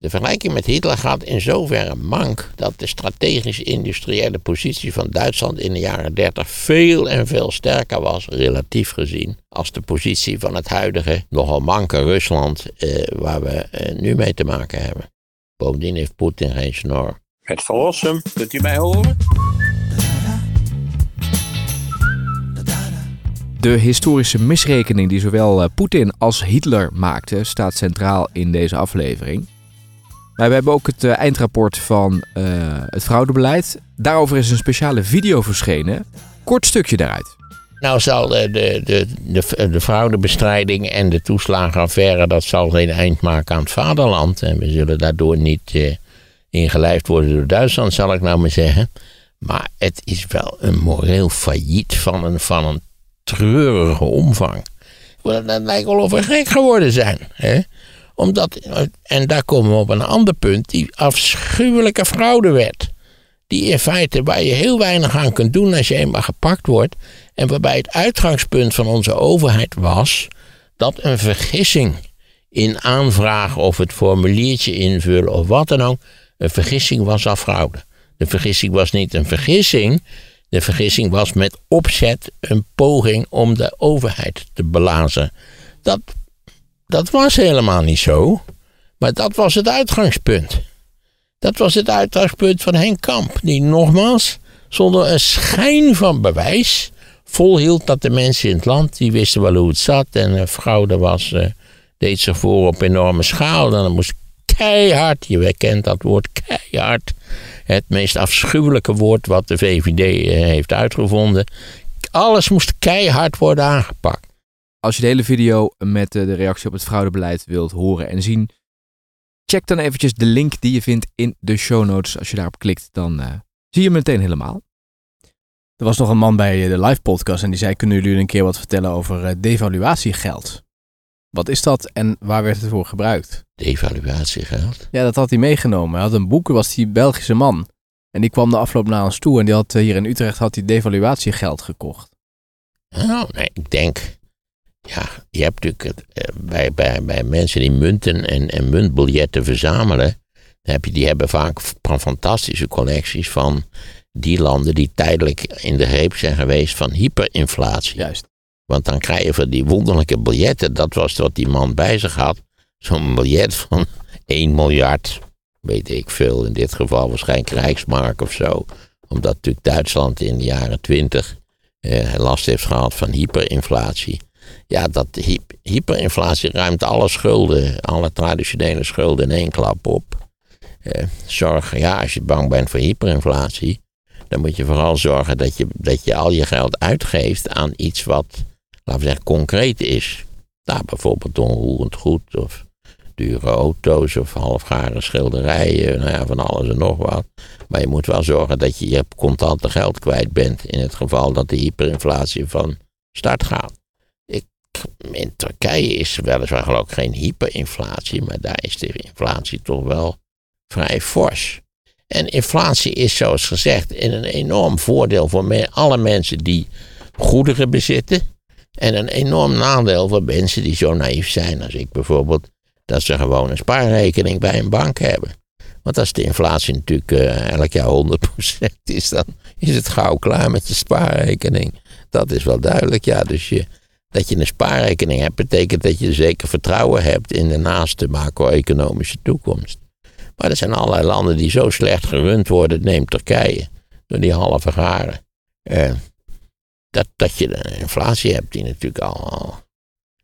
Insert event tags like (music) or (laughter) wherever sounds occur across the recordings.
De vergelijking met Hitler gaat in zoverre mank dat de strategische industriële positie van Duitsland in de jaren 30 veel en veel sterker was, relatief gezien, als de positie van het huidige, nogal manke Rusland, eh, waar we eh, nu mee te maken hebben. Bovendien heeft Poetin geen snor. Het verlossen, kunt u mij horen? De historische misrekening die zowel eh, Poetin als Hitler maakten, staat centraal in deze aflevering. Maar we hebben ook het eh, eindrapport van uh, het fraudebeleid. Daarover is een speciale video verschenen. Kort stukje daaruit. Nou zal de, de, de, de, de fraudebestrijding en de toeslagenaffaire... dat zal geen eind maken aan het vaderland. En we zullen daardoor niet uh, ingelijfd worden door Duitsland, zal ik nou maar zeggen. Maar het is wel een moreel failliet van een, van een treurige omvang. Dat lijkt wel of we gek geworden zijn. Hè? Omdat, en daar komen we op een ander punt, die afschuwelijke fraudewet. Die in feite waar je heel weinig aan kunt doen als je eenmaal gepakt wordt. En waarbij het uitgangspunt van onze overheid was dat een vergissing in aanvragen of het formuliertje invullen of wat dan ook, een vergissing was al fraude. De vergissing was niet een vergissing, de vergissing was met opzet een poging om de overheid te belazen. Dat dat was helemaal niet zo. Maar dat was het uitgangspunt. Dat was het uitgangspunt van Henk Kamp, die nogmaals, zonder een schijn van bewijs, volhield dat de mensen in het land, die wisten wel hoe het zat. En uh, fraude was, uh, deed zich voor op enorme schaal. Dan moest keihard, je kent dat woord keihard, het meest afschuwelijke woord wat de VVD eh, heeft uitgevonden. Alles moest keihard worden aangepakt. Als je de hele video met de reactie op het fraudebeleid wilt horen en zien, check dan eventjes de link die je vindt in de show notes. Als je daarop klikt, dan uh, zie je hem meteen helemaal. Er was nog een man bij de live podcast en die zei: Kunnen jullie een keer wat vertellen over devaluatiegeld? Wat is dat en waar werd het voor gebruikt? Devaluatiegeld? Ja, dat had hij meegenomen. Hij had een boek, was die Belgische man. En die kwam de afloop naar ons toe en die had hier in Utrecht had hij devaluatiegeld gekocht. Oh, nee, ik denk ja, je hebt natuurlijk eh, bij, bij, bij mensen die munten en, en muntbiljetten verzamelen, heb je, die hebben vaak fantastische collecties van die landen die tijdelijk in de greep zijn geweest van hyperinflatie. Juist. Want dan krijg je van die wonderlijke biljetten, dat was wat die man bij zich had, zo'n biljet van (laughs) 1 miljard, weet ik veel, in dit geval waarschijnlijk Rijksmark of zo. Omdat natuurlijk Duitsland in de jaren 20 eh, last heeft gehad van hyperinflatie. Ja, dat hyperinflatie ruimt alle schulden, alle traditionele schulden in één klap op. Eh, zorg, ja, als je bang bent voor hyperinflatie, dan moet je vooral zorgen dat je, dat je al je geld uitgeeft aan iets wat, laten we zeggen, concreet is. Nou, bijvoorbeeld onroerend goed of dure auto's of halfgare schilderijen, nou ja, van alles en nog wat. Maar je moet wel zorgen dat je je contante geld kwijt bent in het geval dat de hyperinflatie van start gaat in Turkije is weliswaar geloof ik geen hyperinflatie, maar daar is de inflatie toch wel vrij fors. En inflatie is zoals gezegd een enorm voordeel voor alle mensen die goederen bezitten. En een enorm nadeel voor mensen die zo naïef zijn als ik bijvoorbeeld, dat ze gewoon een spaarrekening bij een bank hebben. Want als de inflatie natuurlijk uh, elk jaar 100% is, dan is het gauw klaar met je spaarrekening. Dat is wel duidelijk, ja. Dus je, dat je een spaarrekening hebt, betekent dat je zeker vertrouwen hebt in de naaste macro-economische toekomst. Maar er zijn allerlei landen die zo slecht gerund worden, neem Turkije, door die halve garen. Eh, dat, dat je een inflatie hebt die natuurlijk al,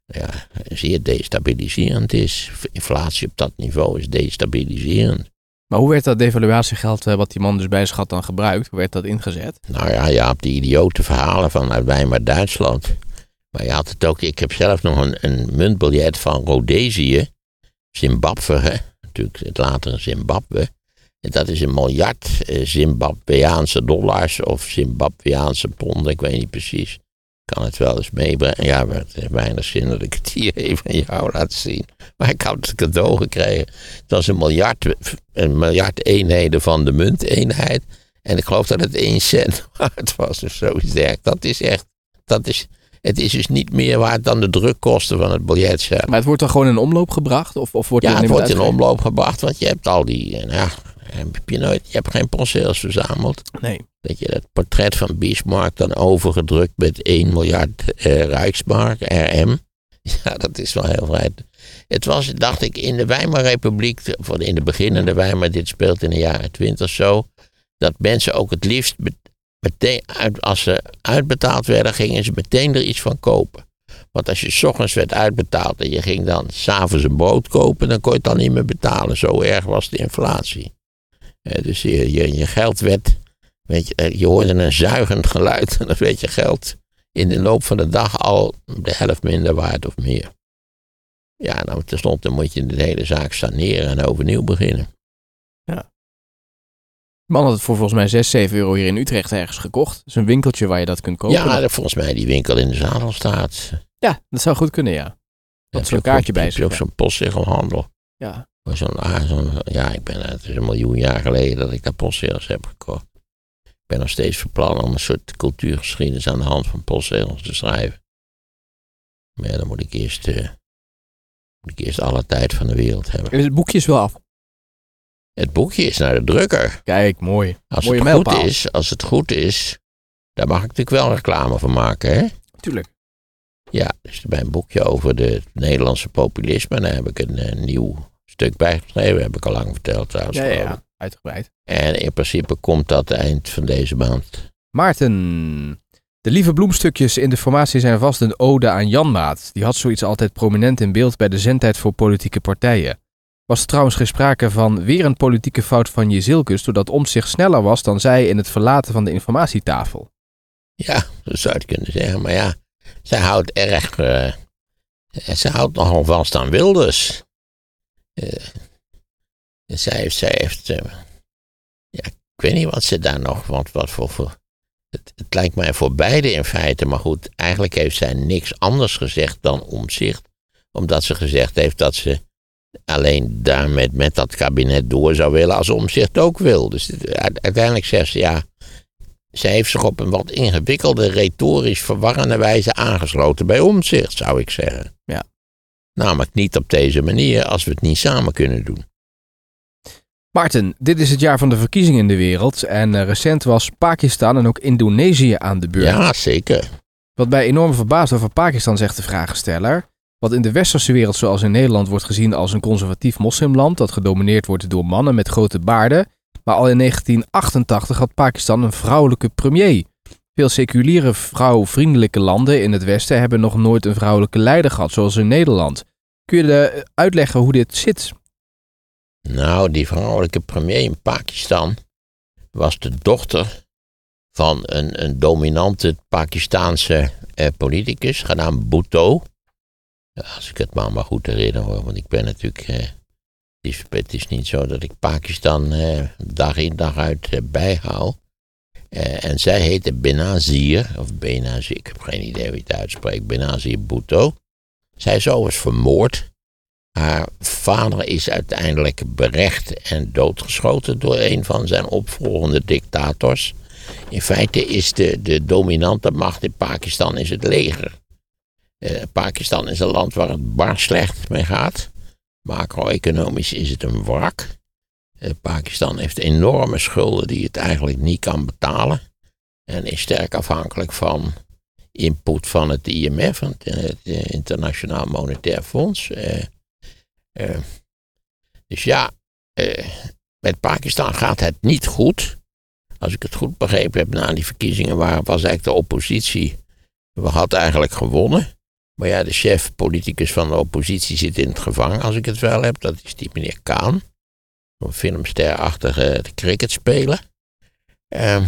ja, zeer destabiliserend is. Inflatie op dat niveau is destabiliserend. Maar hoe werd dat devaluatiegeld, eh, wat die man dus bij zich had dan gebruikt, hoe werd dat ingezet? Nou ja, ja op die idiote verhalen vanuit Weimar Duitsland. Maar je had het ook, ik heb zelf nog een, een muntbiljet van Rhodesië, Zimbabwe, hè? natuurlijk het latere Zimbabwe. En dat is een miljard eh, Zimbabweaanse dollars of Zimbabweaanse ponden, ik weet niet precies. Ik kan het wel eens meebrengen. Ja, maar het heeft weinig zin dat ik het hier even aan jou laat zien. Maar ik had het cadeau gekregen. Het was een miljard, een miljard eenheden van de munteenheid. En ik geloof dat het één cent (laughs) waard was of zoiets. Dat is echt, dat is Het is dus niet meer waard dan de drukkosten van het biljet. Maar het wordt dan gewoon in omloop gebracht? Of, of wordt Ja, het wordt in omloop gebracht, want je hebt al die. eh, Nou, heb je, nooit, je hebt geen penseels verzameld. Nee. Dat je dat portret van Bismarck dan overgedrukt met 1 miljard eh, Rijksmark, RM. (laughs) Ja, dat is wel heel vrij. Het was, dacht ik, in de Weimarrepubliek, in de beginnende Weimar, dit speelt in de jaren twintig zo, dat mensen ook het liefst meteen, als ze uitbetaald werden, gingen ze meteen er iets van kopen. Want als je 's ochtends werd uitbetaald en je ging dan s'avonds een brood kopen, dan kon je het dan niet meer betalen. Zo erg was de inflatie. Eh, dus je, je, geld werd, weet je, eh, je hoorde een zuigend geluid en dan werd je geld in de loop van de dag al de helft minder waard of meer. Ja, nou tenslotte moet je de hele zaak saneren en overnieuw beginnen. De man had het voor volgens mij 6, 7 euro hier in Utrecht ergens gekocht. Is een winkeltje waar je dat kunt kopen. ja, dat, volgens mij die winkel in de Zadelstraat. Ja, dat zou goed kunnen, ja. Dat zo'n ook- kaartje bij heb je zich. ook zo'n postzegelhandel. Ja. Zo'n, ah, zo'n- ja, ik ben, het is een miljoen jaar geleden dat ik daar postzegels heb gekocht. Ik ben nog steeds van plan om een soort cultuurgeschiedenis aan de hand van postzegels te schrijven. Maar ja, dan moet ik eerst, eh, moet ik eerst alle tijd van de wereld hebben. En Het boekje is wel af. Het boekje is naar de drukker. Kijk, mooi. Als Mooie het goed is, als het goed is, daar mag ik natuurlijk wel reclame van maken, hè? Tuurlijk. Ja, dus bij een boekje over de het Nederlandse populisme, daar heb ik een, eh, nieuw stuk bij geschreven, heb ik al lang verteld trouwens. Ja, ja. Uitgebreid. En in principe komt dat eind van deze maand. Maarten. De lieve bloemstukjes in de formatie zijn vast een ode aan Janmaat. Die had zoiets altijd prominent in beeld bij de zendtijd voor politieke partijen. Was er trouwens geen sprake van weer een politieke fout van Jezilkus... doordat Omtzigt sneller was dan zij in het verlaten van de informatietafel? Ja, dat zou je kunnen zeggen, maar ja, zij houdt erg, eh, zij houdt nogal vast aan Wilders. Eh, zij heeft, zij heeft eh, ja, ik weet niet wat ze daar nog, want wat voor, voor het, het lijkt mij voor beide in feite, maar goed, eigenlijk heeft zij niks anders gezegd dan omzicht, omdat ze gezegd heeft dat ze alleen daar met, dat kabinet door zou willen als omzicht ook wil. Dus uiteindelijk zegt ze, ja, zij heeft zich op een wat ingewikkelde, retorisch verwarrende wijze aangesloten bij omzicht, zou ik zeggen. Ja. Namelijk niet op deze manier als we het niet samen kunnen doen. Maarten, dit is het jaar van de verkiezingen in de wereld... en eh, recent was Pakistan en ook Indonesië aan de beurt. Ja, zeker. Wat mij enorm verbaast over Pakistan, zegt de vragensteller. Wat in de westerse wereld, zoals in Nederland, wordt gezien als een conservatief moslimland dat gedomineerd wordt door mannen met grote baarden. Maar al in 1988 had Pakistan een vrouwelijke premier. Veel seculiere vrouwvriendelijke landen in het westen hebben nog nooit een vrouwelijke leider gehad, zoals in Nederland. Kun je uitleggen hoe dit zit? Nou, die vrouwelijke premier in Pakistan was de dochter van een, een dominante Pakistaanse eh, politicus, genaamd Bhutto. Als ik het maar, maar goed herinner hoor, want ik ben natuurlijk... eh, het, is, niet zo dat ik Pakistan eh, dag in dag uit eh, bijhoud. Eh, en zij heette Benazir, of Benazir, ik heb geen idee je het uitspreekt, Benazir Bhutto. Zij is overigens vermoord. Haar vader is uiteindelijk berecht en doodgeschoten door een van zijn opvolgende dictators. In feite is de, de dominante macht in Pakistan is het leger. Eh, Pakistan is een land waar het bar slecht mee gaat. Macro-economisch is het een wrak. Eh, Pakistan heeft enorme schulden die het eigenlijk niet kan betalen. En is sterk afhankelijk van input van het IMF, het, eh, het Internationaal Monetair Fonds. Dus ja, met Pakistan gaat het niet goed. Als ik het goed begrepen heb, na die verkiezingen waar, was eigenlijk de oppositie. We had eigenlijk gewonnen. Maar ja, de chef politicus van de oppositie zit in het gevangen, als ik het wel heb. Dat is die meneer Kaan. Een filmsterachtige cricketspeler. Ehm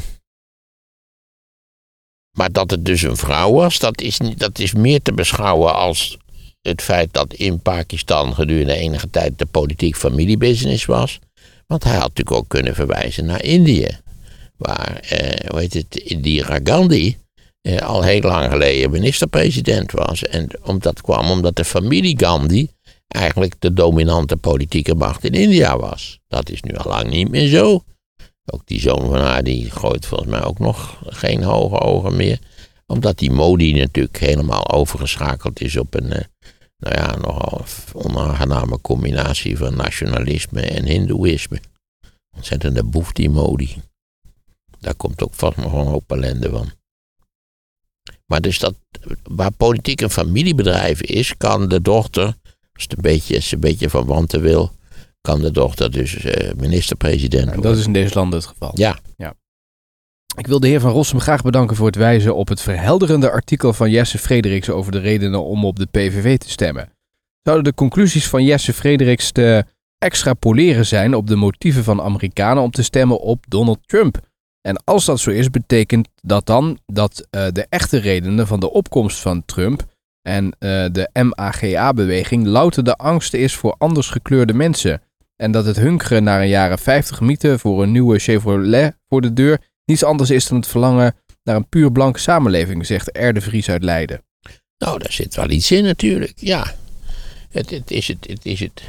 maar dat het dus een vrouw was, dat is, dat is meer te beschouwen als het feit dat in Pakistan gedurende enige tijd de politiek familiebusiness was. Want hij had natuurlijk ook kunnen verwijzen naar Indië. Waar, eh, hoe heet het, Indira Gandhi al heel lang geleden minister-president was. En om, dat kwam omdat de familie Gandhi eigenlijk de dominante politieke macht in India was. Dat is nu al lang niet meer zo. Ook die zoon van haar, die gooit volgens mij ook nog geen hoge ogen meer. Omdat die Modi natuurlijk helemaal overgeschakeld is op een, eh, nou ja, nogal onaangename combinatie van nationalisme en hindoeïsme. Ontzettende boef die Modi. Daar komt ook vast nog een hoop ellende van. Maar dus dat, waar politiek een familiebedrijf is, kan de dochter, als het een beetje, als ze een beetje van wanten wil, kan de dochter dus eh, minister-president En worden. dat is in deze landen het geval. Ja, Ik wil de heer Van Rossum graag bedanken voor het wijzen op het verhelderende artikel van Jesse Frederiks over de redenen om op de PVV te stemmen. Zouden de conclusies van Jesse Frederiks te extrapoleren zijn op de motieven van Amerikanen om te stemmen op Donald Trump? En als dat zo is, betekent dat dan dat eh, de echte redenen van de opkomst van Trump en eh, de MAGA-beweging louter de angst is voor anders gekleurde mensen. En dat het hunkeren naar een jaren 50 mythe voor een nieuwe Chevrolet voor de deur niets anders is dan het verlangen naar een puur blanke samenleving, zegt R. de Vries uit Leiden. nou daar zit wel iets in natuurlijk, ja. Het, het is het, het is het.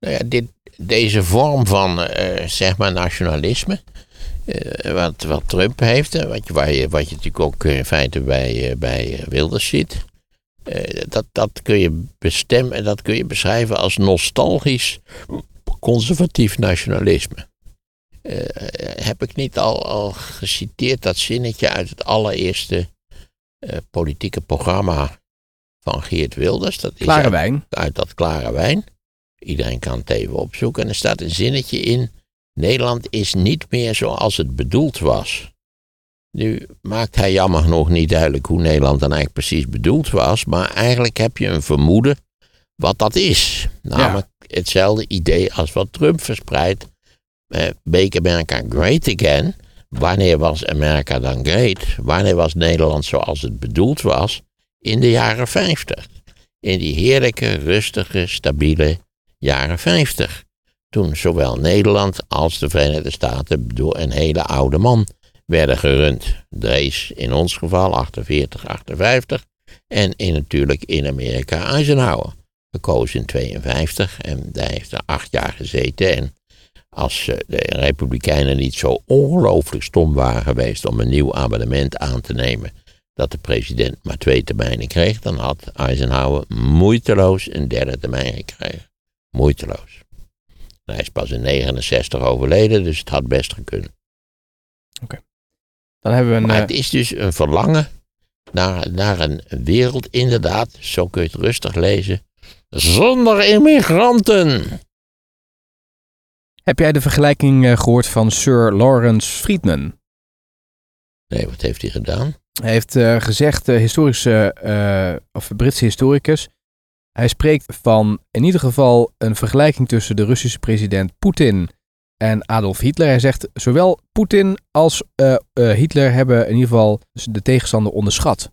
Nou ja, dit, deze vorm van, eh, zeg maar, nationalisme, eh, wat, wat Trump heeft, en wat je, waar je, wat je natuurlijk ook in feite bij, eh, bij eh, Wilders ziet, dat, dat kun je bestemmen, dat kun je beschrijven als nostalgisch conservatief nationalisme. Heb ik niet al, al geciteerd dat zinnetje uit het allereerste politieke programma van Geert Wilders? Dat is Klare uit- wijn. uit dat klare wijn. Iedereen kan het even opzoeken. En er staat een zinnetje in. Nederland is niet meer zoals het bedoeld was. Nu maakt hij jammer genoeg niet duidelijk hoe Nederland dan eigenlijk precies bedoeld was. Maar eigenlijk heb je een vermoeden wat dat is. Namelijk hetzelfde idee als wat Trump verspreidt. Eh, Make America Great Again. Wanneer was Amerika dan great? Wanneer was Nederland zoals het bedoeld was? In de jaren 50 in die heerlijke, rustige, stabiele jaren 50. Toen zowel Nederland als de Verenigde Staten door een hele oude man werden gerund. Drees in ons geval 48, 58 en in, natuurlijk in Amerika Eisenhower. Gekozen in 52 en daar heeft er acht jaar gezeten. En als eh, de Republikeinen niet zo ongelooflijk stom waren geweest om een nieuw abonnement aan te nemen, dat de president maar twee termijnen kreeg, dan had Eisenhower moeiteloos een derde termijn gekregen. Moeiteloos. Hij is pas in 69 overleden, dus het had best gekund. Dan hebben we een. Maar eh, het is dus een verlangen naar, naar een wereld, inderdaad, zo kun je het rustig lezen, zonder immigranten. heb jij de vergelijking eh, gehoord van Sir Lawrence Friedman? Nee, wat heeft hij gedaan? Hij heeft eh, gezegd, de historische, eh, of Britse historicus, hij spreekt van in ieder geval een vergelijking tussen de Russische president Poetin en Adolf Hitler. Hij zegt, zowel Poetin als eh, eh, Hitler hebben in ieder geval de tegenstander onderschat.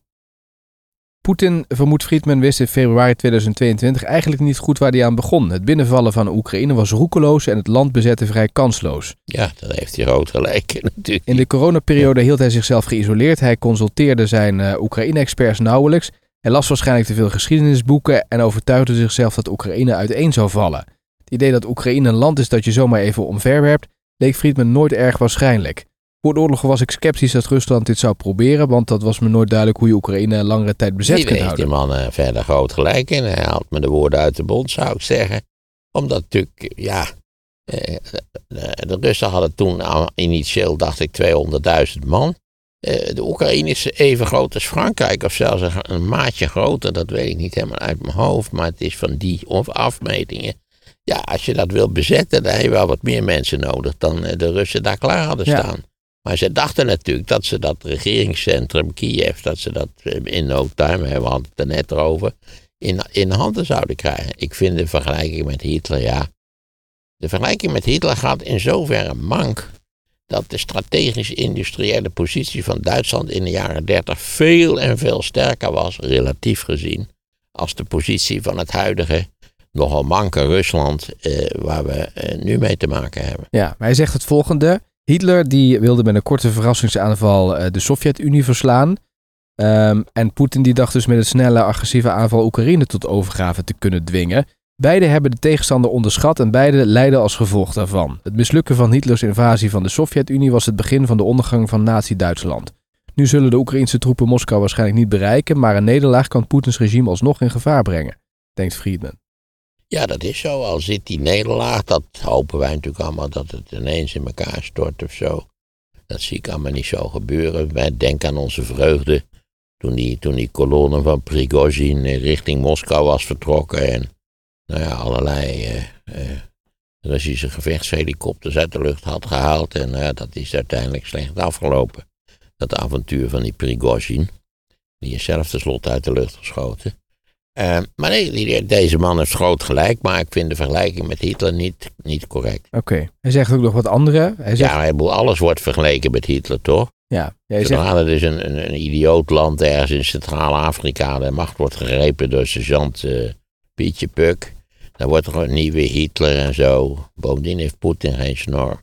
Poetin, vermoedt Friedman, wist in februari 2022 eigenlijk niet goed waar hij aan begon. Het binnenvallen van Oekraïne was roekeloos en het land bezetten vrij kansloos. Ja, daar heeft hij rood gelijk in natuurlijk. In de coronaperiode hield hij zichzelf geïsoleerd. Hij consulteerde zijn eh, Oekraïne-experts nauwelijks. Hij las waarschijnlijk te veel geschiedenisboeken en overtuigde zichzelf dat Oekraïne uiteen zou vallen. Het idee dat Oekraïne een land is dat je zomaar even omverwerpt, leek Friedman nooit erg waarschijnlijk. Voor de oorlog was ik sceptisch dat Rusland dit zou proberen, want dat was me nooit duidelijk hoe je Oekraïne een langere tijd bezet Hier kunt heeft die houden. man eh, verder groot gelijk in. Hij haalt me de woorden uit de mond, zou ik zeggen. Omdat natuurlijk, ja, eh, de, de Russen hadden toen initieel, dacht ik, 200.000 man. Eh, de Oekraïne is even groot als Frankrijk, of zelfs een, een maatje groter. Dat weet ik niet helemaal uit mijn hoofd, maar het is van die of afmetingen. Ja, als je dat wil bezetten, dan heb je wel wat meer mensen nodig dan eh, de Russen daar klaar hadden Ja. staan. Maar ze dachten natuurlijk dat ze dat regeringscentrum Kiev, dat ze dat eh, in no time, we hadden het er net over, in, in handen zouden krijgen. Ik vind de vergelijking met Hitler, ja. De vergelijking met Hitler gaat in zoverre mank dat de strategisch-industriële positie van Duitsland in de jaren 30 veel en veel sterker was, relatief gezien, als de positie van het huidige, nogal manke Rusland, eh, waar we eh, nu mee te maken hebben. Ja, maar hij zegt het volgende. Hitler die wilde met een korte verrassingsaanval eh, de Sovjet-Unie verslaan. Ehm, en Poetin die dacht dus met een snelle agressieve aanval Oekraïne tot overgave te kunnen dwingen. Beide hebben de tegenstander onderschat en beide lijden als gevolg daarvan. Het mislukken van Hitlers invasie van de Sovjet-Unie was het begin van de ondergang van Nazi-Duitsland. Nu zullen de Oekraïnse troepen Moskou waarschijnlijk niet bereiken, maar een nederlaag kan Poetins regime alsnog in gevaar brengen, denkt Friedman. Ja, dat is zo. Al zit die nederlaag, dat hopen wij natuurlijk allemaal dat het ineens in elkaar stort of zo. Dat zie ik allemaal niet zo gebeuren. Wij denken aan onze vreugde toen die, toen die kolonne van Prigozhin richting Moskou was vertrokken. En nou ja, allerlei eh, eh, Russische gevechtshelikopters uit de lucht had gehaald. En ja, dat is uiteindelijk slecht afgelopen. Dat avontuur van die Prigozhin. Die is zelf tenslotte uit de lucht geschoten. Uh, maar nee, die- deze man heeft groot gelijk, maar ik vind de vergelijking met Hitler niet, niet correct. Oké. Hij zegt ook nog wat andere. Hij zegt, Ja, maar alles wordt vergeleken met Hitler, toch? ja, hij zegt, er dus een, een, een idioot land ergens in Centraal-Afrika de macht wordt gegrepen door sergeant eh, Pietje Puk, dan wordt er een nieuwe Hitler en zo. Bovendien heeft Poetin geen snor.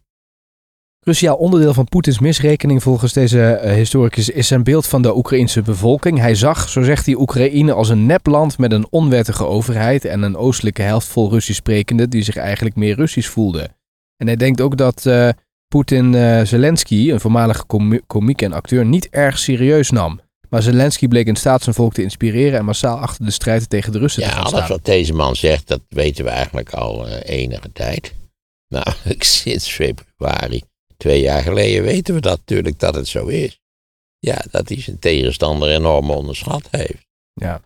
Cruciaal onderdeel van Poetins misrekening volgens deze eh, historicus is zijn beeld van de Oekraïnse bevolking. Hij zag, zo zegt hij, Oekraïne als een nepland met een onwettige overheid en een oostelijke helft vol Russisch sprekenden die zich eigenlijk meer Russisch voelden. En hij denkt ook dat eh, Poetin eh, Zelensky, een voormalige komi- komiek en acteur, niet erg serieus nam. Maar Zelensky bleek in staat zijn volk te inspireren en massaal achter de strijd tegen de Russen Ja, te gaan alles staan. wat deze man zegt, dat weten we eigenlijk al eh, enige tijd. (laughs) Namelijk sinds februari, twee jaar geleden, weten we dat natuurlijk dat het zo is. Ja, dat hij zijn tegenstander enorm onderschat heeft. Ja.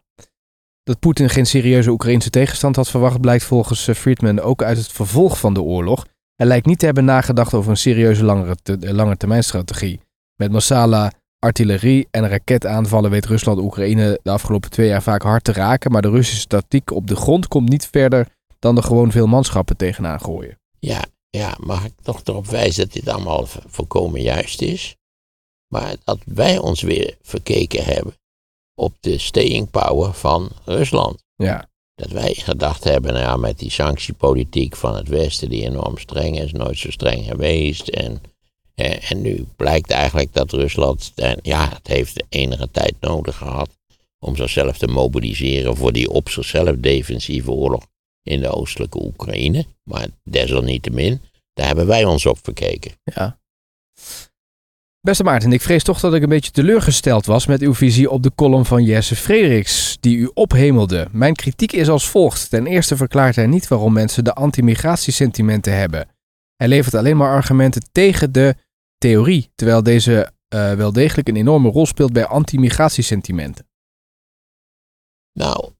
Dat Poetin geen serieuze Oekraïnse tegenstand had verwacht, blijkt volgens eh, Friedman ook uit het vervolg van de oorlog. Hij lijkt niet te hebben nagedacht over een serieuze langere, te, eh, langetermijnstrategie. Met massale artillerie en raketaanvallen weet Rusland Oekraïne de afgelopen twee jaar vaak hard te raken, maar de Russische tactiek op de grond komt niet verder dan er gewoon veel manschappen tegenaan gooien. Ja, ja, mag ik toch erop wijzen dat dit allemaal volkomen juist is. Maar dat wij ons weer verkeken hebben op de staying power van Rusland. Ja, Dat wij gedacht hebben, nou ja, met die sanctiepolitiek van het Westen, die enorm streng is, nooit zo streng geweest. En, en nu blijkt eigenlijk dat Rusland, eh, ja, het heeft enige tijd nodig gehad om zichzelf te mobiliseren voor die op zichzelf defensieve oorlog in de oostelijke Oekraïne. Maar desalniettemin, daar hebben wij ons op verkeken. ja. Beste Maarten, ik vrees toch dat ik een beetje teleurgesteld was met uw visie op de column van Jesse Frederiks, die u ophemelde. Mijn kritiek is als volgt. Ten eerste verklaart hij niet waarom mensen de anti-migratiesentimenten hebben. Hij levert alleen maar argumenten tegen de theorie, terwijl deze eh, wel degelijk een enorme rol speelt bij anti-migratiesentimenten. Nou,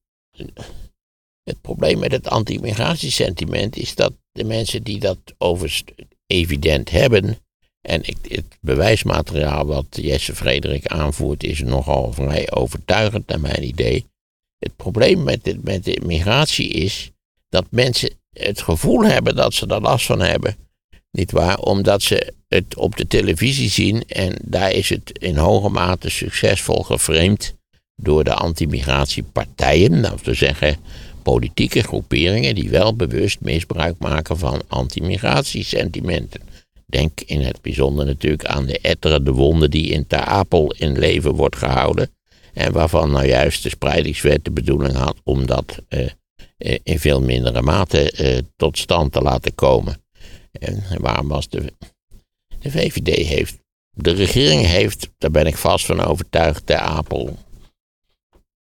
het probleem met het anti-migratiesentiment is dat de mensen die dat overigens evident hebben, en het bewijsmateriaal wat Jesse Frederik aanvoert is nogal vrij overtuigend naar mijn idee. Het probleem met de, met de migratie is dat mensen het gevoel hebben dat ze er last van hebben. Niet waar? Omdat ze het op de televisie zien en daar is het in hoge mate succesvol geframed door de anti-migratiepartijen, dat wil zeggen politieke groeperingen die wel bewust misbruik maken van anti-migratiesentimenten. Denk in het bijzonder natuurlijk aan de etterende wonde die in Ter Apel in leven wordt gehouden. En waarvan nou juist de spreidingswet de bedoeling had om dat eh, eh, in veel mindere mate eh, tot stand te laten komen. En waarom was de, de VVD heeft, de regering heeft, daar ben ik vast van overtuigd, Ter Apel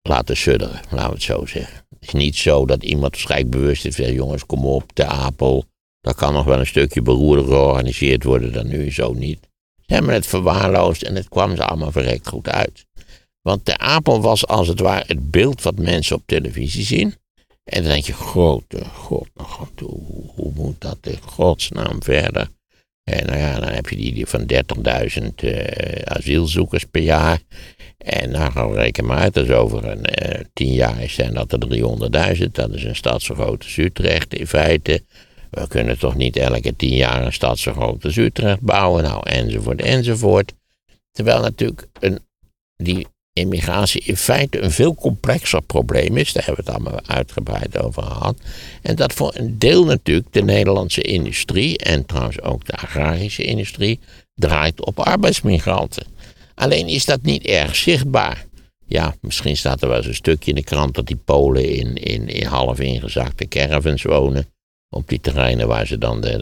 laten sudderen, laten we het zo zeggen. Het is niet zo dat iemand waarschijnlijk bewust is jongens, kom op, Ter Apel, dat kan nog wel een stukje beroerder georganiseerd worden dan nu, zo niet. Ze hebben het verwaarloosd en het kwam ze allemaal verrekt goed uit. Want de Apel was als het ware het beeld wat mensen op televisie zien. En dan denk je, grote god, nou god hoe, moet dat in godsnaam verder? En nou ja, dan heb je die, van 30.000 eh, asielzoekers per jaar. En dan gaan we rekenen maar uit, dat is over een eh, tien jaar zijn dat er 300.000. Dat is een stad zo groot als Utrecht in feite. We kunnen toch niet elke tien jaar een stad zo groot als Utrecht bouwen, nou enzovoort enzovoort. Terwijl natuurlijk een, die immigratie in feite een veel complexer probleem is. Daar hebben we het allemaal uitgebreid over gehad. En dat voor een deel natuurlijk de Nederlandse industrie en trouwens ook de agrarische industrie draait op arbeidsmigranten. Alleen is dat niet erg zichtbaar. Ja, misschien staat er wel eens een stukje in de krant dat die Polen in, in, in half ingezakte caravans wonen. Op die terreinen waar ze dan de,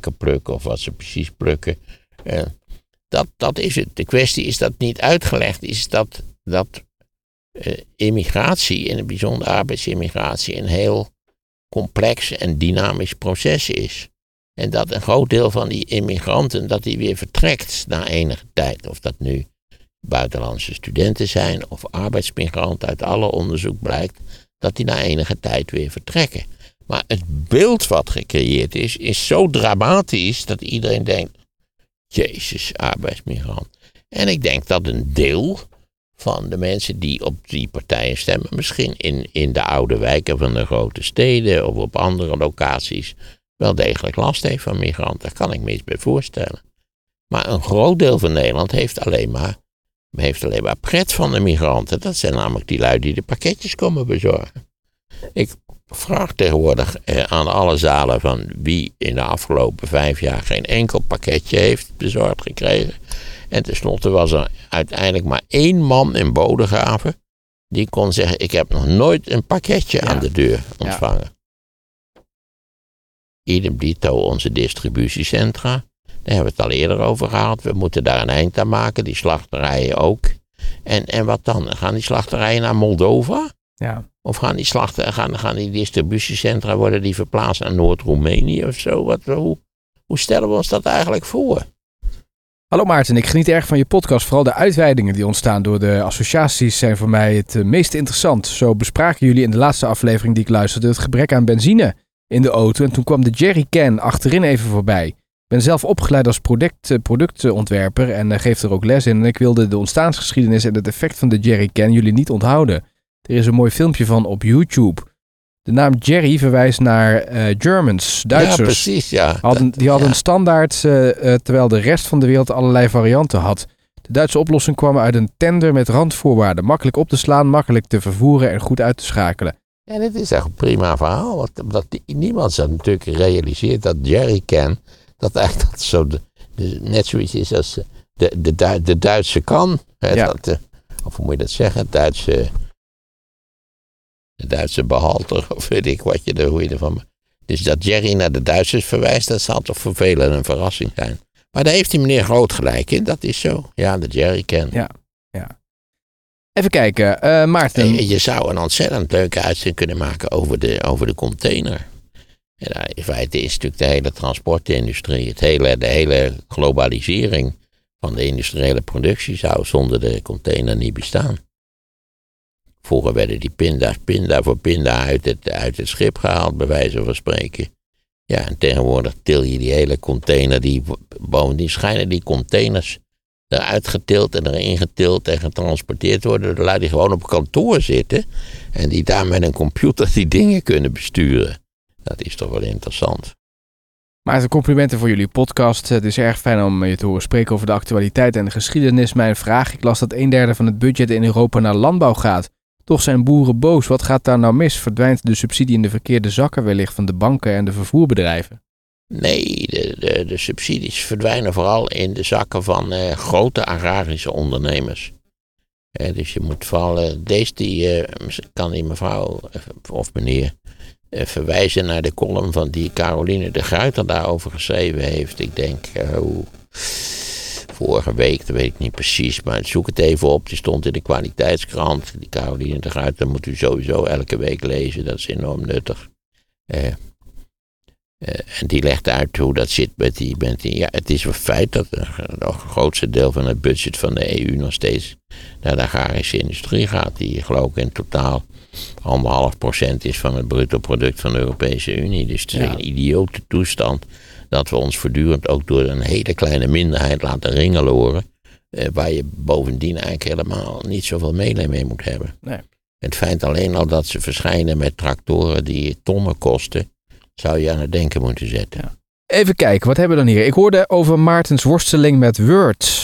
de plukken of wat ze precies plukken. Eh, dat, dat is het. De kwestie is dat niet uitgelegd is dat, dat eh, immigratie, in het bijzonder arbeidsimmigratie, een heel complex en dynamisch proces is. En dat een groot deel van die immigranten, dat die weer vertrekt na enige tijd. Of dat nu buitenlandse studenten zijn of arbeidsmigranten, uit alle onderzoek blijkt dat die na enige tijd weer vertrekken. Maar het beeld wat gecreëerd is, is zo dramatisch dat iedereen denkt, Jezus, arbeidsmigrant. En ik denk dat een deel van de mensen die op die partijen stemmen, misschien in, in de oude wijken van de grote steden of op andere locaties, wel degelijk last heeft van migranten. Daar kan ik me iets bij voorstellen. Maar een groot deel van Nederland heeft alleen maar, heeft alleen maar pret van de migranten. Dat zijn namelijk die lui die de pakketjes komen bezorgen. Ik vraag tegenwoordig eh, aan alle zalen van wie in de afgelopen vijf jaar geen enkel pakketje heeft bezorgd gekregen. En tenslotte was er uiteindelijk maar één man in Bodegraven die kon zeggen: Ik heb nog nooit een pakketje aan de deur ontvangen. Idem dito onze distributiecentra. Daar hebben we het al eerder over gehad. We moeten daar een eind aan maken, die slachterijen ook. En, en wat dan? Gaan die slachterijen naar Moldova? Ja. Of gaan die, slachten, gaan, gaan die distributiecentra worden die verplaatst naar Noord-Roemenië of zo? Wat, hoe, hoe stellen we ons dat eigenlijk voor? Hallo Maarten, ik geniet erg van je podcast. Vooral de uitweidingen die ontstaan door de associaties zijn voor mij het eh, meest interessant. Zo bespraken jullie in de laatste aflevering die ik luisterde het gebrek aan benzine in de auto. En toen kwam de jerrycan achterin even voorbij. Ik ben zelf opgeleid als product, eh, productontwerper en uh, geef er ook les in. En ik wilde de ontstaansgeschiedenis en het effect van de jerrycan jullie niet onthouden. Er is een mooi filmpje van op YouTube. De naam Jerry verwijst naar uh, Germans, Duitsers. Ja, precies, ja. Hadden, die hadden een standaard, uh, uh, terwijl de rest van de wereld allerlei varianten had. De Duitse oplossing kwam uit een tender met randvoorwaarden. Makkelijk op te slaan, makkelijk te vervoeren en goed uit te schakelen. En het is echt een prima verhaal. Want, omdat die, niemand zich natuurlijk realiseert dat Jerrycan, dat eigenlijk dat zo de, de, net zoiets is als de, de, de, Duitse kan. Hè, Ja. dat, of hoe moet je dat zeggen? Duitse Duitse behalter, (laughs) of weet ik wat je er, hoe je ervan. Dus dat Jerry naar de Duitsers verwijst, dat zal toch voor velen een verrassing zijn. Maar daar heeft die meneer groot gelijk in, dat is zo. Ja, de Jerry ken. Ja. Even kijken, eh, Maarten. En je zou een ontzettend leuke uitzending kunnen maken over de, over de container. En daar in feite is natuurlijk de hele transportindustrie, het hele, de hele globalisering van de industriële productie zou zonder de container niet bestaan. Vroeger werden die pinda's pinda voor pinda uit het, uit het schip gehaald, bij wijze van spreken. Ja, en tegenwoordig til je die hele container, die, bovendien schijnen die containers eruit getild en erin getild en getransporteerd worden. door lui die gewoon op kantoor zitten en die daar met een computer die dingen kunnen besturen. Dat is toch wel interessant. Maarten, complimenten voor jullie podcast. Het is erg fijn om je te horen spreken over de actualiteit en de geschiedenis. Mijn vraag, ik las dat een derde van het budget in Europa naar landbouw gaat. Toch zijn boeren boos. Wat gaat daar nou mis? Verdwijnt de subsidie in de verkeerde zakken wellicht van de banken en de vervoerbedrijven? Nee, de, de, de subsidies verdwijnen vooral in de zakken van eh, grote agrarische ondernemers. Eh, dus je moet vooral, eh, deze die, kan die mevrouw of meneer verwijzen naar de column van die Caroline de Gruyter daarover geschreven heeft. Ik denk, hoe- vorige week, dat weet ik niet precies, maar zoek het even op. Die stond in de kwaliteitskrant. Die Caroline de Gruyter moet u sowieso elke week lezen, dat is enorm nuttig. Eh, eh, en die legt uit hoe dat zit met die, met die. Ja, het is een feit dat het grootste deel van het budget van de EU nog steeds naar de agrarische industrie gaat. Die geloof ik in totaal anderhalf procent is van het bruto product van de Europese Unie. Dus het is Ja. een idiote toestand dat we ons voortdurend ook door een hele kleine minderheid laten ringeloren. Eh, waar je bovendien eigenlijk helemaal niet zoveel meelij mee moet hebben. Nee. Het feit alleen al dat ze verschijnen met tractoren die tonnen kosten, zou je aan het denken moeten zetten. Even kijken, wat hebben we dan hier? Ik hoorde over Maartens worsteling met Word.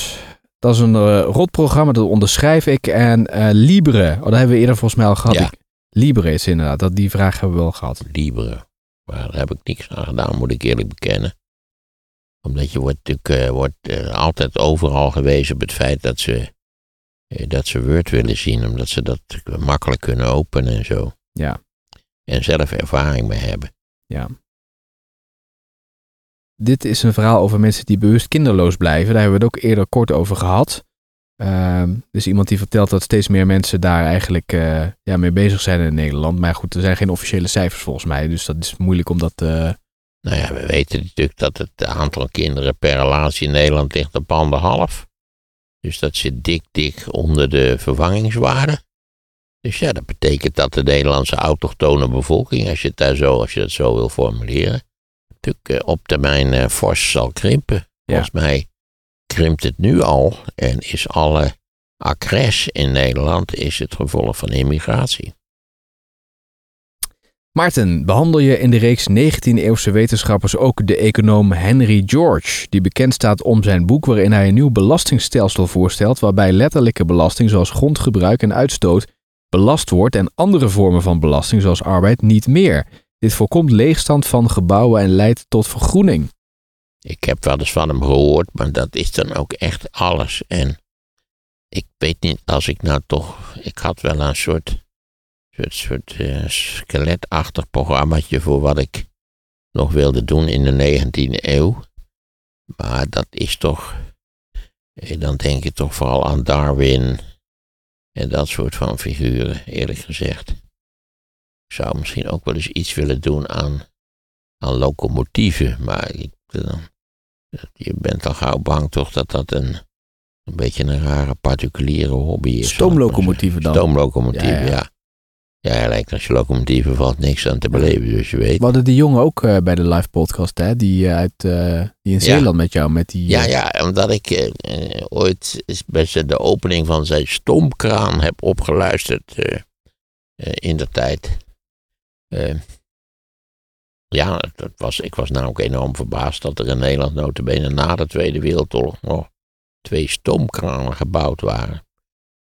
Dat is een eh, rotprogramma, dat onderschrijf ik. En eh, Libre, oh, dat hebben we eerder volgens mij al gehad. Ja. Ik- Libre is inderdaad, dat, die vraag hebben we wel gehad. Libre. Maar daar heb ik niks aan gedaan, moet ik eerlijk bekennen. Omdat je wordt natuurlijk eh, wordt, altijd overal gewezen op het feit dat ze, dat ze Word willen zien. Omdat ze dat makkelijk kunnen openen en zo. Ja. En zelf ervaring mee hebben. Ja. Dit is een verhaal over mensen die bewust kinderloos blijven. Daar hebben we het ook eerder kort over gehad. Ehm, dus iemand die vertelt dat steeds meer mensen daar eigenlijk eh, ja, mee bezig zijn in Nederland. Maar goed, er zijn geen officiële cijfers volgens mij. Dus dat is moeilijk om dat... eh, Nou ja, we weten natuurlijk dat het aantal kinderen per relatie in Nederland ligt op anderhalf. Dus dat zit dik, dik onder de vervangingswaarde. Dus ja, dat betekent dat de Nederlandse autochtone bevolking, als je het, daar zo, als je het zo wil formuleren, natuurlijk eh, op termijn eh, fors zal krimpen. Volgens mij krimpt het nu al en is alle accres in Nederland is het gevolg van immigratie. Maarten, behandel je in de reeks 19e-eeuwse wetenschappers ook de econoom Henry George, die bekend staat om zijn boek waarin hij een nieuw belastingstelsel voorstelt waarbij letterlijke belasting zoals grondgebruik en uitstoot belast wordt en andere vormen van belasting zoals arbeid niet meer. Dit voorkomt leegstand van gebouwen en leidt tot vergroening. Ik heb wel eens van hem gehoord, maar dat is dan ook echt alles. En ik weet niet, als ik nou toch. Ik had wel een soort. soort, soort eh, skeletachtig programmaatje voor wat ik nog wilde doen in de 19e eeuw. Maar dat is toch. eh, Dan denk je toch vooral aan Darwin. En dat soort van figuren, eerlijk gezegd. Ik zou misschien ook wel eens iets willen doen aan, aan locomotieven. Maar ik, eh, je bent al gauw bang toch dat dat een, een beetje een rare particuliere hobby is. Stoomlocomotieven dan? Stoomlocomotieven, Ja, ja. ja. lijkt als je locomotieven valt niks aan te beleven, dus je weet. We hadden die jongen ook eh, bij de live podcast, hè? Die, eh, uit, die in Ja. Zeeland met jou, met die... Ja, ja, omdat ik ooit best de opening van zijn stoomkraan heb opgeluisterd in de tijd. Eh, ja, dat was, ik was namelijk enorm verbaasd dat er in Nederland notabene na de Tweede Wereldoorlog nog twee stoomkranen gebouwd waren.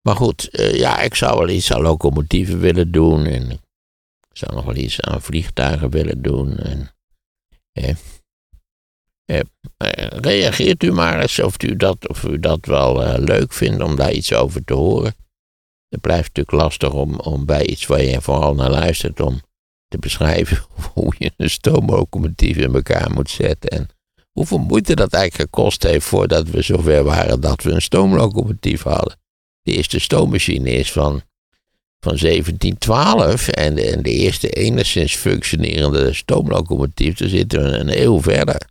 Maar goed, eh, ja, ik zou wel iets aan locomotieven willen doen en ik zou nog wel iets aan vliegtuigen willen doen. En, eh, eh, reageert u maar eens of u dat, of u dat wel eh, leuk vindt om daar iets over te horen. Het blijft natuurlijk lastig om, om bij iets waar je vooral naar luistert om te beschrijven (laughs) hoe je een stoomlocomotief in elkaar moet zetten. En hoeveel moeite dat eigenlijk gekost heeft voordat we zover waren dat we een stoomlocomotief hadden. De eerste stoommachine is van, van 1712 en de, en de eerste enigszins functionerende stoomlocomotief, daar zitten we een eeuw verder.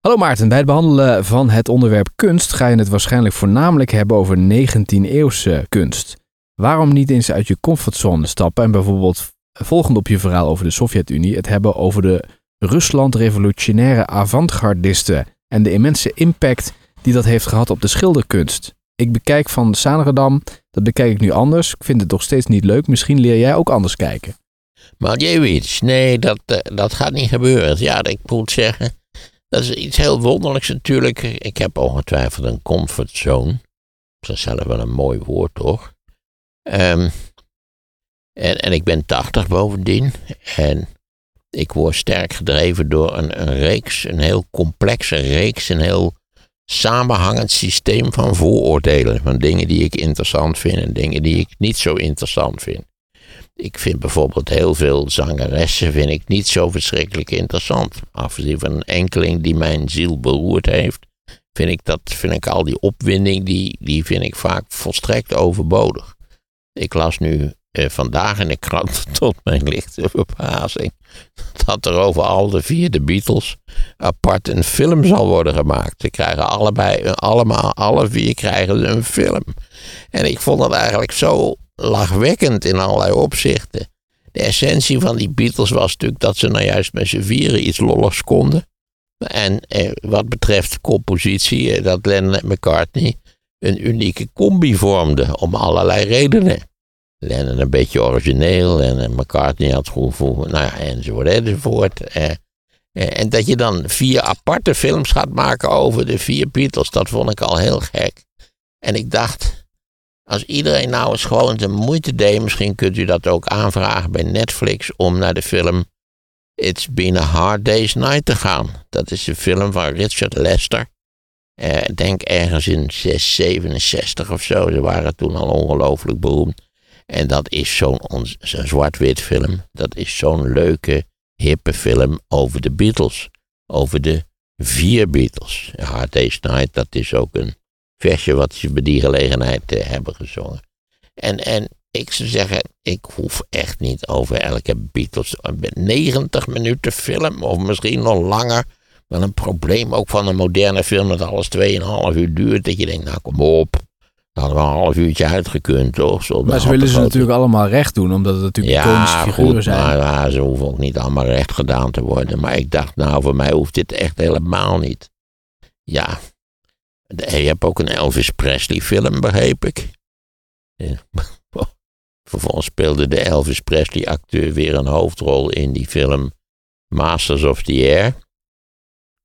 Hallo Maarten, bij het behandelen van het onderwerp kunst ga je het waarschijnlijk voornamelijk hebben over 19e-eeuwse kunst. Waarom niet eens uit je comfortzone stappen en bijvoorbeeld volgend op je verhaal over de Sovjet-Unie het hebben over de Rusland-revolutionaire avant-gardisten en de immense impact die dat heeft gehad op de schilderkunst? Ik bekijk van Sanredam, dat bekijk ik nu anders. Ik vind het nog steeds niet leuk. Misschien leer jij ook anders kijken. Maar Jewish, nee, dat, eh, dat gaat niet gebeuren. Ja, ik moet zeggen, dat is iets heel wonderlijks natuurlijk. Ik heb ongetwijfeld een comfortzone. Dat is zelf wel een mooi woord, toch? Ehm, en, en ik ben 80 bovendien. En ik word sterk gedreven door een, een reeks, een heel complexe reeks, een heel samenhangend systeem van vooroordelen. Van dingen die ik interessant vind en dingen die ik niet zo interessant vind. Ik vind bijvoorbeeld heel veel zangeressen vind ik niet zo verschrikkelijk interessant. Afgezien van een enkeling die mijn ziel beroerd heeft, vind ik, dat, vind ik al die opwinding, die, die vind ik vaak volstrekt overbodig. Ik las nu eh, vandaag in de krant (laughs) tot mijn lichte verbazing dat er over al de vier de Beatles apart een film zal worden gemaakt. Ze krijgen allebei, allemaal, alle vier krijgen een film. En ik vond dat eigenlijk zo lachwekkend in allerlei opzichten. De essentie van die Beatles was natuurlijk dat ze nou juist met z'n vieren iets lolligs konden. En eh, wat betreft compositie, eh, dat Lennon en McCartney een unieke combi vormden om allerlei redenen. Lennon een beetje origineel en eh, McCartney had goed voor, nou ja, enzovoort, enzovoort. Eh, eh, en dat je dan vier aparte films gaat maken over de vier Beatles, dat vond ik al heel gek. En ik dacht, als iedereen nou eens gewoon de moeite deed, misschien kunt u dat ook aanvragen bij Netflix, om naar de film It's Been a Hard Day's Night te gaan. Dat is een film van Richard Lester. Eh, denk ergens in 667 of zo. Ze waren toen al ongelooflijk beroemd. En dat is zo'n zwart-wit film. Dat is zo'n leuke, hippe film over de Beatles. over de vier Beatles. Hard Day's Night, dat is ook een versje wat ze bij die gelegenheid eh, hebben gezongen. En, en ik zou zeggen, ik hoef echt niet over elke Beatles. 90 minuten film, of misschien nog langer. Wel een probleem ook van een moderne film dat alles 2,5 uur duurt. Dat je denkt, nou kom op. Hadden we een half uurtje uitgekund, toch? Zo, Maar ze willen ze natuurlijk allemaal recht doen, omdat het natuurlijk iconische ja, figuren goed, zijn. maar ja, ze hoeven ook niet allemaal recht gedaan te worden. Maar ik dacht, nou, voor mij hoeft dit echt helemaal niet. Ja, je hebt ook een Elvis Presley film, begreep ik. Ja. (laughs) Vervolgens speelde de Elvis Presley acteur weer een hoofdrol in die film Masters of the Air.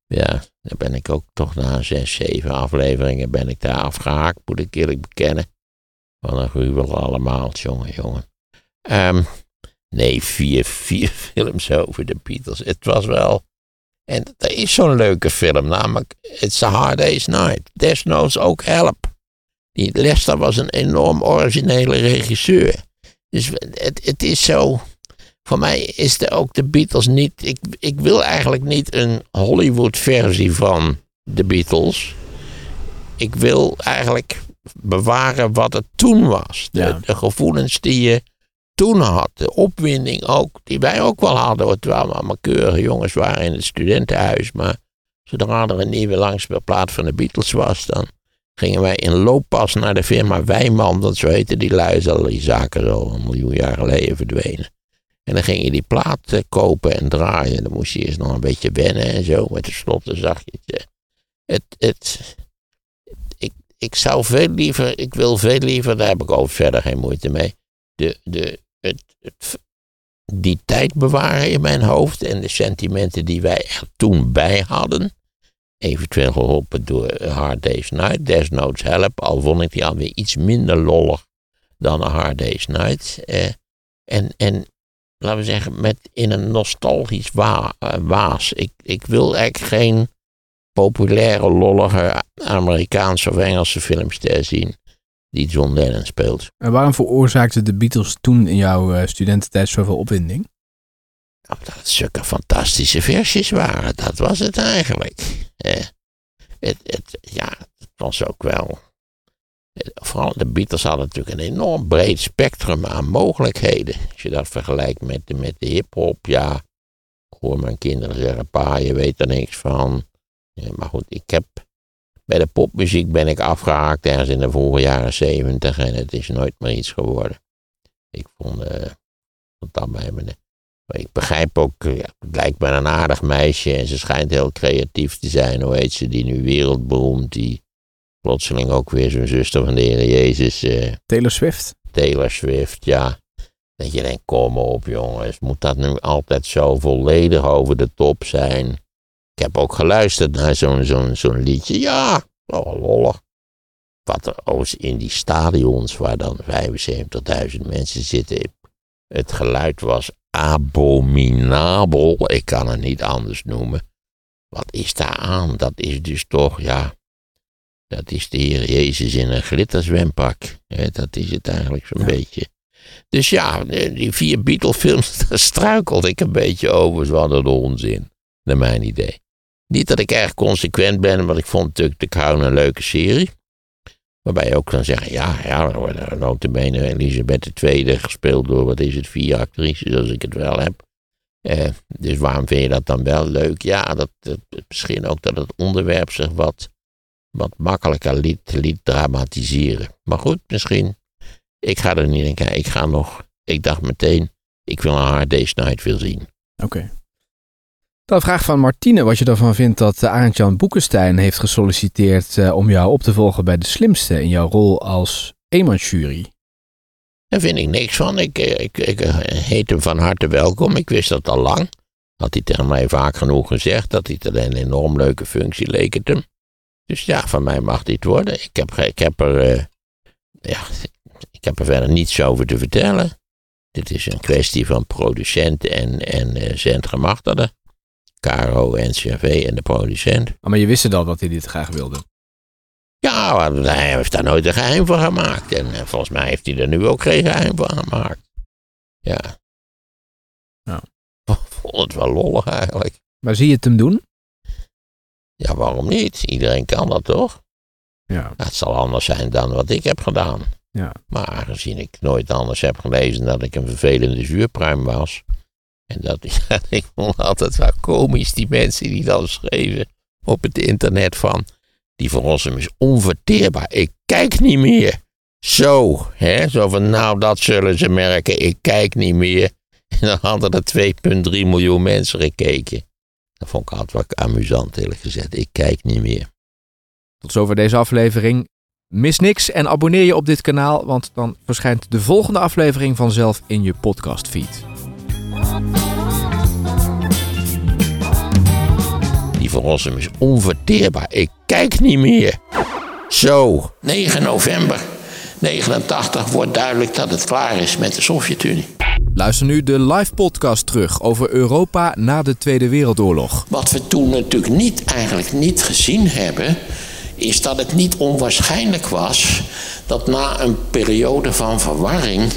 Ja, daar ben ik ook toch na zes, zeven afleveringen ben ik daar afgehaakt, moet ik eerlijk bekennen. Wat een gruwel allemaal, jongen, jongen. Ehm, nee, vier, vier (laughs) films over de Beatles. Het was wel... En er is zo'n leuke film, namelijk It's a Hard Day's Night. Desnoods ook Help. Die Lester was een enorm originele regisseur. Dus het, het is zo... Voor mij is de, ook de Beatles niet... Ik, ik wil eigenlijk niet een Hollywood-versie van de Beatles. Ik wil eigenlijk bewaren wat het toen was. De, Ja. de gevoelens die je toen had. De opwinding ook, die wij ook wel hadden. Terwijl we allemaal keurige jongens waren in het studentenhuis. Maar zodra er een nieuwe langspeelplaat van de Beatles was, dan gingen wij in looppas naar de firma Wijman. Want zo heette die lui, is al die zaken al een miljoen jaar geleden verdwenen. En dan ging je die plaat eh, kopen en draaien. Dan moest je eerst nog een beetje wennen en zo. Maar tenslotte zag je het. eh. Het, het, ik, ik zou veel liever, ik wil veel liever, daar heb ik ook verder geen moeite mee. De, de, het, het, die tijd bewaren in mijn hoofd en de sentimenten die wij er toen bij hadden. Eventueel geholpen door Hard Day's Night, Desnoods Help, al vond ik die alweer iets minder lollig dan Hard Day's Night. Eh, en, en laten we zeggen, met in een nostalgisch wa- eh, waas. Ik, ik wil eigenlijk geen populaire, lollige Amerikaanse of Engelse filmster zien die John Lennon speelt. En waarom veroorzaakten de Beatles toen in jouw eh, studententijd zoveel opwinding? Omdat het zulke fantastische versjes waren, dat was het eigenlijk. Eh, het, het, ja, het was ook wel. Vooral de Beatles hadden natuurlijk een enorm breed spectrum aan mogelijkheden. Als je dat vergelijkt met, de- met de hip-hop, ja. Ik hoor mijn kinderen zeggen: Pa, je weet er niks van. Ja, maar goed, ik heb. Bij de popmuziek ben ik afgehaakt ergens in de vroege jaren zeventig en het is nooit meer iets geworden. Ik vond, eh, dat bij me. Ik begrijp ook, eh, ja, het lijkt me een aardig meisje en ze schijnt heel creatief te zijn. Hoe heet ze, die nu wereldberoemd, die plotseling ook weer zo'n zuster van de Heer Jezus, eh, Taylor Swift? Taylor Swift, ja. Dat je denkt, kom op jongens, moet dat nu altijd zo volledig over de top zijn? Ik heb ook geluisterd naar zo'n zo'n zo'n liedje, ja, wel lollig. Wat er in die stadions waar dan 75.000 mensen zitten, het geluid was abominabel. Ik kan het niet anders noemen. Wat is daar aan? Dat is dus toch, ja. Dat is de Heer Jezus in een glitterzwempak. Dat is het eigenlijk zo'n Ja. beetje. Dus ja, die vier Beatle-films, (laughs) daar struikelde ik een beetje over. Ze hadden de onzin, naar mijn idee. Niet dat ik erg consequent ben, want ik vond natuurlijk The Crown een leuke serie. Waarbij je ook kan zeggen, ja, ja, notabene Elisabeth II gespeeld door, wat is het, vier actrices, als ik het wel heb. Eh, dus waarom vind je dat dan wel leuk? Ja, dat, dat, misschien ook dat het onderwerp zich wat, wat makkelijker liet, liet dramatiseren. Maar goed, misschien, ik ga er niet in kijken. Ik ga nog, ik dacht meteen, ik wil een Hard Day's Night wil zien. Oké. Dan een vraag van Martine, wat je ervan vindt dat uh, Arend-Jan Boekenstein heeft gesolliciteerd eh, om jou op te volgen bij De Slimste in jouw rol als eenmansjury. Daar vind ik niks van. Ik, eh, ik, ik eh, heet hem van harte welkom. Ik wist dat al lang. Had hij tegen mij vaak genoeg gezegd. Dat hij het een enorm leuke functie leek het hem. Dus ja, van mij mag dit worden. Ik heb, ik heb er. eh, ja, ik heb er verder niets over te vertellen. Dit is een kwestie van producent en, en eh zendgemachtigde. Caro, NCRV en de producent. Ah, maar je wist het al dat hij dit graag wilde. Ja, hij heeft daar nooit een geheim van gemaakt. En eh, volgens mij heeft hij er nu ook geen geheim van gemaakt. Ja. Ja. Ik vond het wel lollig eigenlijk. Maar zie je het hem doen? Ja, waarom niet? Iedereen kan dat toch? Ja. Het zal anders zijn dan wat ik heb gedaan. Ja. Maar aangezien ik nooit anders heb gelezen dat ik een vervelende zuurpruim was. En (laughs) dat ik vond altijd wel komisch, die mensen die dan schreven op het internet van. Die verlossing is onverteerbaar. Ik kijk niet meer. Zo, hè? Zo van, nou, dat zullen ze merken. Ik kijk niet meer. (laughs) En dan hadden er 2,3 miljoen mensen gekeken. Dat vond ik altijd wel amusant, eerlijk gezegd. Ik kijk niet meer. Tot zover deze aflevering. Mis niks en abonneer je op dit kanaal, want dan verschijnt de volgende aflevering vanzelf in je podcastfeed. Die verlossing is onverteerbaar. Ik kijk niet meer. Zo, 9 november 89 wordt duidelijk dat het klaar is met de Sovjet-Unie. Luister nu de live podcast terug over Europa na de Tweede Wereldoorlog. Wat we toen natuurlijk niet, eigenlijk niet gezien hebben, is dat het niet onwaarschijnlijk was dat na een periode van verwarring,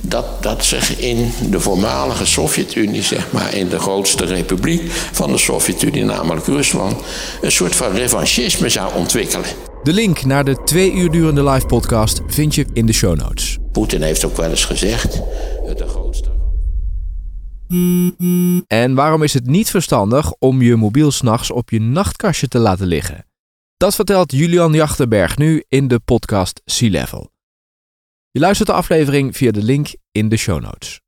dat, dat zich in de voormalige Sovjet-Unie, zeg maar in de grootste republiek van de Sovjet-Unie, namelijk Rusland, een soort van revanchisme zou ontwikkelen. De link naar de twee uur durende live podcast vind je in de show notes. Poetin heeft ook wel eens gezegd, de grootste En waarom is het niet verstandig om je mobiel s'nachts op je nachtkastje te laten liggen? Dat vertelt Julian Jachterberg nu in de podcast Sea Level. Je luistert de aflevering via de link in de show notes.